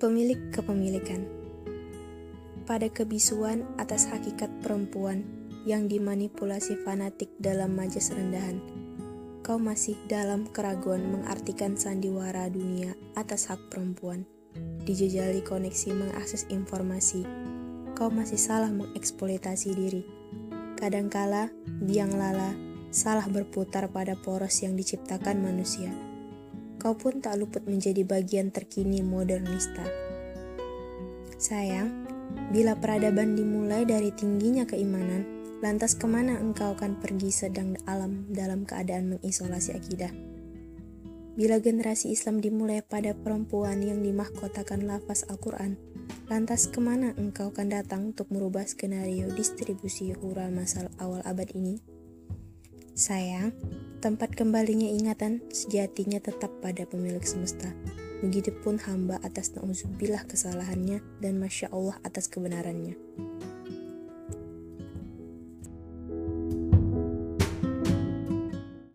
Pemilik kepemilikan pada kebisuan atas hakikat perempuan yang dimanipulasi fanatik dalam majas rendahan, kau masih dalam keraguan mengartikan sandiwara dunia atas hak perempuan. Dijejali koneksi mengakses informasi, kau masih salah mengeksploitasi diri. Kadangkala, biang lala, salah berputar pada poros yang diciptakan manusia. Kau pun tak luput menjadi bagian terkini modernista. Sayang, bila peradaban dimulai dari tingginya keimanan, lantas ke mana engkau akan pergi sedang alam dalam keadaan mengisolasi akidah? Bila generasi Islam dimulai pada perempuan yang dimahkotakan lafaz Al-Quran, lantas ke mana engkau akan datang untuk merubah skenario distribusi hura masal awal abad ini? Sayang, tempat kembalinya ingatan sejatinya tetap pada pemilik semesta. Begitupun hamba atas na'udzubillah kesalahannya dan masya Allah atas kebenarannya.